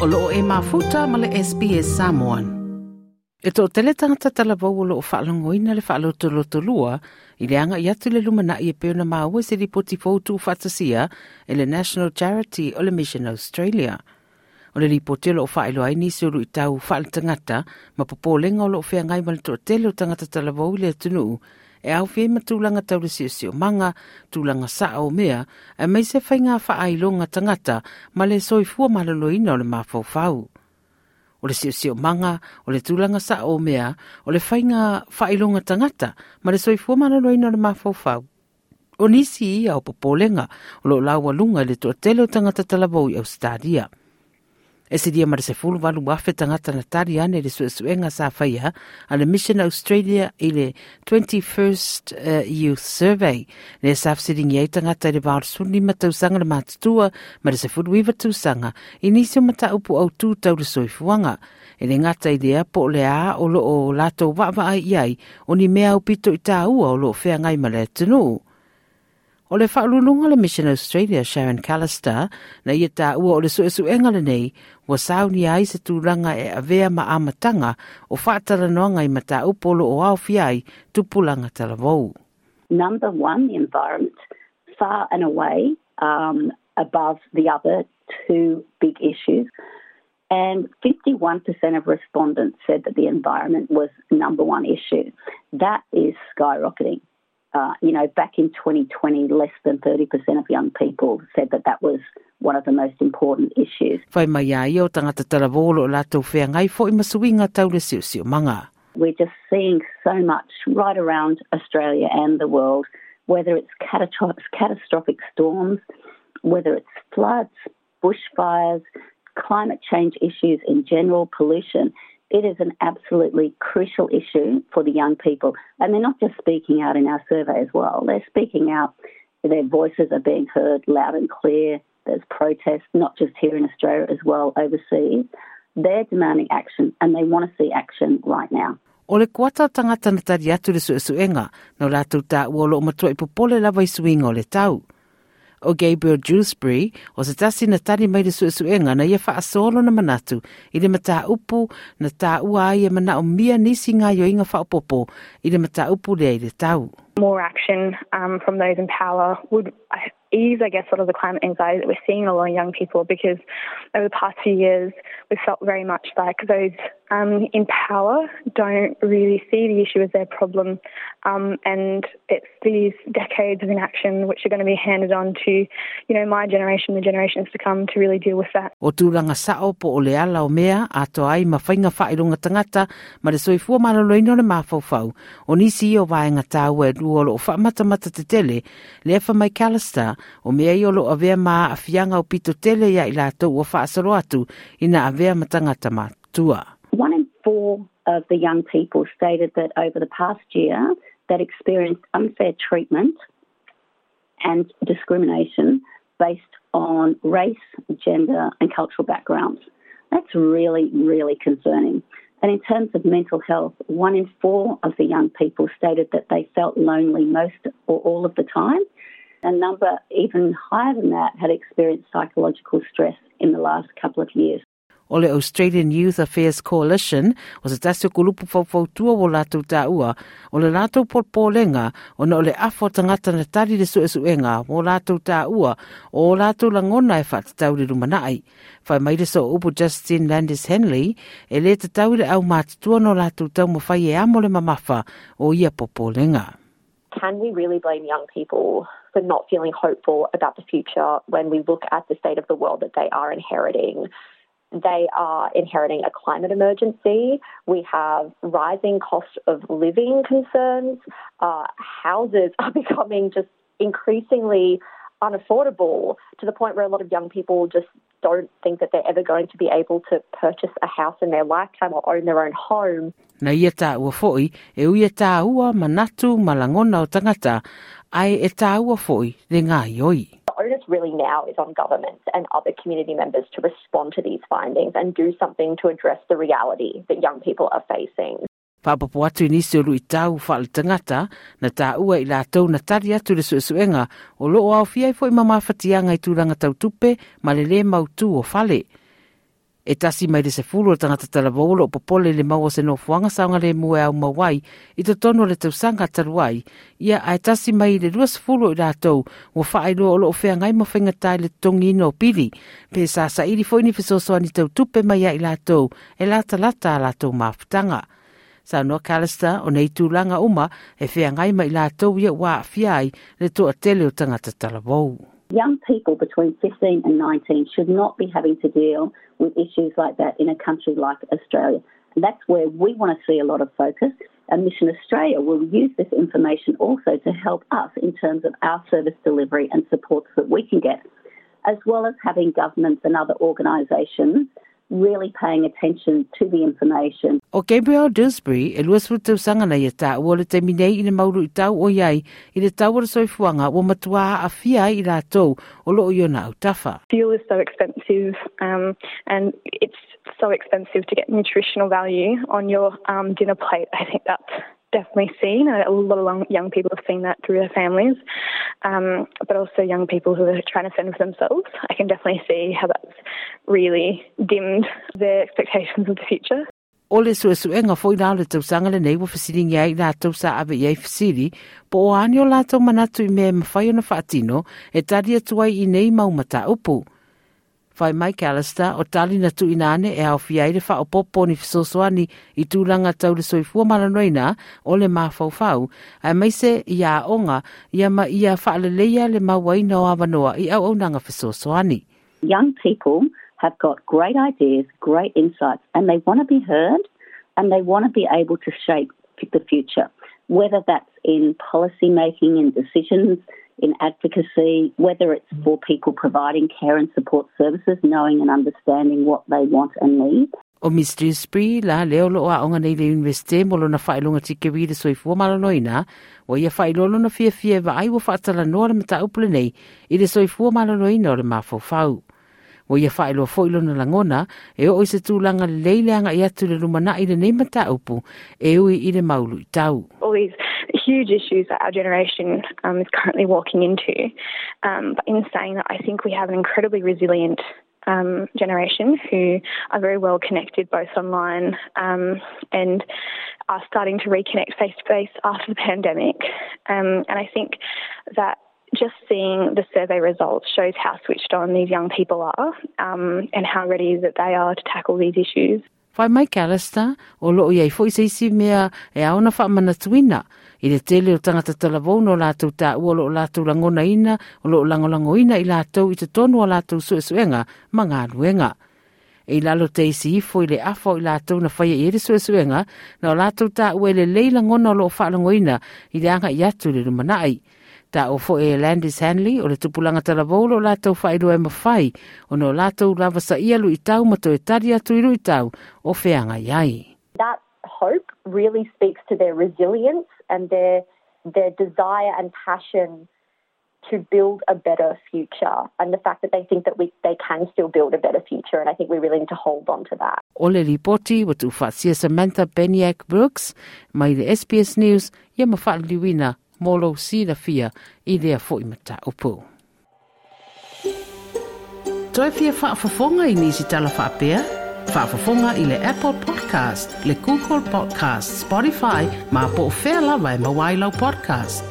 o loo e mafuta ma le SPS Samoan. E tō tele tangata talabau o loo whaalongoina le whaalotolotolua i le anga i atu le lumana i e peona maua se ripoti fōtu whatasia e le National Charity o le Mission Australia. O le ripoti o loo whaelo ai nisi o i tau whaal tangata ma popolenga o loo whea ngai ma le tō tele o tangata talabau i le atunuu e au fie ma tūlanga tau sio sio manga, tūlanga sa o mea, e mai se whainga wha ailonga tangata ma le soifua maloloina o le mafau fau. O le sio sio manga, o le tūlanga sa o mea, o le whainga wha ailonga tangata ma le soifua maloloina o le mafau fau. O nisi ia o popolenga, o lo lawa lunga le tuatele o tangata talabou i stadia E se dia mara se fulu walu wafe tangata na tari ane le suesuenga sa whaia a le Mission Australia i le 21st uh, Youth Survey. Le sa fsiringi tangata i le wāru suni matausanga le mātutua mara se fulu iwa tausanga i nisi o mata upu au tū tau le soifuanga. E le ngata i lea po le a o lo o lato wa wa ai iai o ni mea upito i tā ua o lo whea ngai male tunu. O le whaalulunga le Mission Australia Sharon Callister na ia tā ua o le su esu engale nei wa sauni ai se tūranga e avea ma amatanga o whaatara noanga i mata upolo o au fiai tupulanga tala vau. Number one, the environment, far and away um, above the other two big issues. And 51% of respondents said that the environment was number one issue. That is skyrocketing. Uh, you know, back in 2020, less than 30% of young people said that that was one of the most important issues. Whai mai ai o tangata lātou whea ngai fo i masuinga tau le siu siu manga. We're just seeing so much right around Australia and the world, whether it's catastrophic, catastrophic storms, whether it's floods, bushfires, climate change issues in general, pollution. It is an absolutely crucial issue for the young people. And they're not just speaking out in our survey as well, they're speaking out, their voices are being heard loud and clear. There's protests, not just here in Australia as well, overseas. They're demanding action and they want to see action right now. O le kuata tangata na tari atu le suesuenga, no lātou tā uolo o matua i popole lava i suinga o le tau. O Gabriel Dewsbury o se tasi na tari mai le na ia na manatu i le mata upu na tā ua e mana o mia nisi ngā i le mata upu le tau. More action um, from those in power would ease, I guess, sort of the climate anxiety that we're seeing in a lot of young people because over the past few years, we've felt very much like those um, in power don't really see the issue as their problem. Um, and it's these decades of inaction which are going to be handed on to, you know, my generation, the generations to come to really deal with that. O tūranga sao po o le ala o mea, ato ai ma whainga whairunga tangata, ma le soifua maloloino le mawhauwhau, o nisi o vaenga tāua e luolo o whaamata mata te tele, le efa mai Callister, o mea i olo avea o pito tele ia i lātou o whaasaro atu ina avea matangata mātua. One in four of the young people stated that over the past year that experienced unfair treatment and discrimination based on race, gender and cultural backgrounds. That's really, really concerning. And in terms of mental health, one in four of the young people stated that they felt lonely most or all of the time. A number even higher than that had experienced psychological stress in the last couple of years. O le Australian Youth Affairs Coalition, o se tasi o kulupu whauwhautua o lātou tā ua, o le lātou porpōlenga, o na o le afo tangata na tari le suesuenga, o lātou tā ua, o lātou langona e whātatau le rumanai. Whai maire so upu Justin Landis Hanley, e le te tau le au mātutua no lātou tau mo whai e amo le mamafa o ia porpōlenga. Can we really blame young people for not feeling hopeful about the future when we look at the state of the world that they are inheriting? They are inheriting a climate emergency. We have rising cost of living concerns. Uh, houses are becoming just increasingly unaffordable to the point where a lot of young people just don't think that they're ever going to be able to purchase a house in their lifetime or own their own home. Na ia tā ua foi, e uia tā ua manatu malangona o tangata, ai e tā ua foi le ngā ioi. Onus really now is on governments and other community members to respond to these findings and do something to address the reality that young people are facing. Whapapu atu nisi o lui tau whaal tangata na tā ua i lātou na tari atu le suesuenga o loo au fiai fo i mamawhatianga i tūranga tau tupe ma le le mautu o whale e tasi mai le se fulu o tangata tala vaulo o popole le maua se no fuanga saunga le mua au mawai i to tono le tausanga taruai ia ai tasi mai le lua se fulu i rātou o whaailoa o lo o whea ngai mawhenga tai le tongi ino pili. Pe sa sa iri fo ini fisosoa ni tau tupe mai i rātou e lata lata a rātou mafutanga sa no kalista o nei tūlanga uma e whea ngai mai rātou ia wā fiai le toa tele o tangata talavau. Young people between 15 and 19 should not be having to deal with issues like that in a country like Australia. And that's where we want to see a lot of focus. And Mission Australia will use this information also to help us in terms of our service delivery and supports that we can get, as well as having governments and other organisations really paying attention to the information. O Gabriel Dewsbury, e luas futu sanga na ia tā ua le te minei i le mauru i tau o iai i le tau soi fuanga o matua a fia i rātou o lo o na au tafa. Fuel is so expensive um, and it's so expensive to get nutritional value on your um, dinner plate. I think that's definitely seen. and A lot of young people have seen that through their families, um, but also young people who are trying to fend for themselves. I can definitely see how that's really dimmed their expectations of the future. O le sue sue nga foi nao le tausanga le nei wa fasiri ngia i nātou sa ave iai fasiri, po o anio lātou manatu i mea mawhai o na whaatino e tari atuai i nei maumata upu. Mai Callister o tali na tu inane e au le wha o popo ni i tūlanga tau le soifua malanoina o le ai mai se i a onga i a ma i a le o awanoa i au au nanga. Young people have got great ideas, great insights, and they want to be heard and they want to be able to shape the future, whether that's in policy making and decisions, in advocacy, whether it's for people providing care and support services, knowing and understanding what they want and need. O Mr. Spree la leo lo a onga nei le universite mo lo na whailonga tike wii le soifua malanoina, o ia whailolo na fia fia wa ai wa whaatala noa le mata upule nei, i le soifua malanoina o le mafau fau. o ia whaelo foilo na langona, e o se tūlanga leileanga i atu le lumana i le nei mata upu, e ui i le maulu i tau. All these huge issues that our generation um, is currently walking into. Um, but in saying that, I think we have an incredibly resilient um, generation who are very well connected both online um, and are starting to reconnect face to face after the pandemic. Um, and I think that just seeing the survey results shows how switched on these young people are um, and how ready that they are to tackle these issues. Whai mai Callister, o loo iai fwoi seisi mea e aona wha mana tuina. I le tele o tangata talavou no lātou tā ua loo lātou langona ina, o lo langolango ina i lātou i te tonu o lātou sue suenga, ma ngā luenga. E lalo te isi ifo i le afo i lātou na whaia i ere sue suenga, na o lātou tā ua le leilangona o lo wha langoina i le anga i atu le rumanai. Ta o fo e Landis Hanley o le tupulanga tala volo la tau e mawhai o no la tau lava sa ia lu i tau ma to e tari atu i lu i tau o whianga iai. That hope really speaks to their resilience and their, their desire and passion to build a better future and the fact that they think that we they can still build a better future and I think we really need to hold on to that. O le ripoti wa tu Samantha Beniak Brooks mai le SBS News ia mawhaaliwina molo sila fia i lea fo i mata upo. Toi fia whaafafonga i nisi tala whaapea? Whaafafonga i le Apple Podcast, le Google Podcast, Spotify, ma po o whea lawa e mawailau podcast.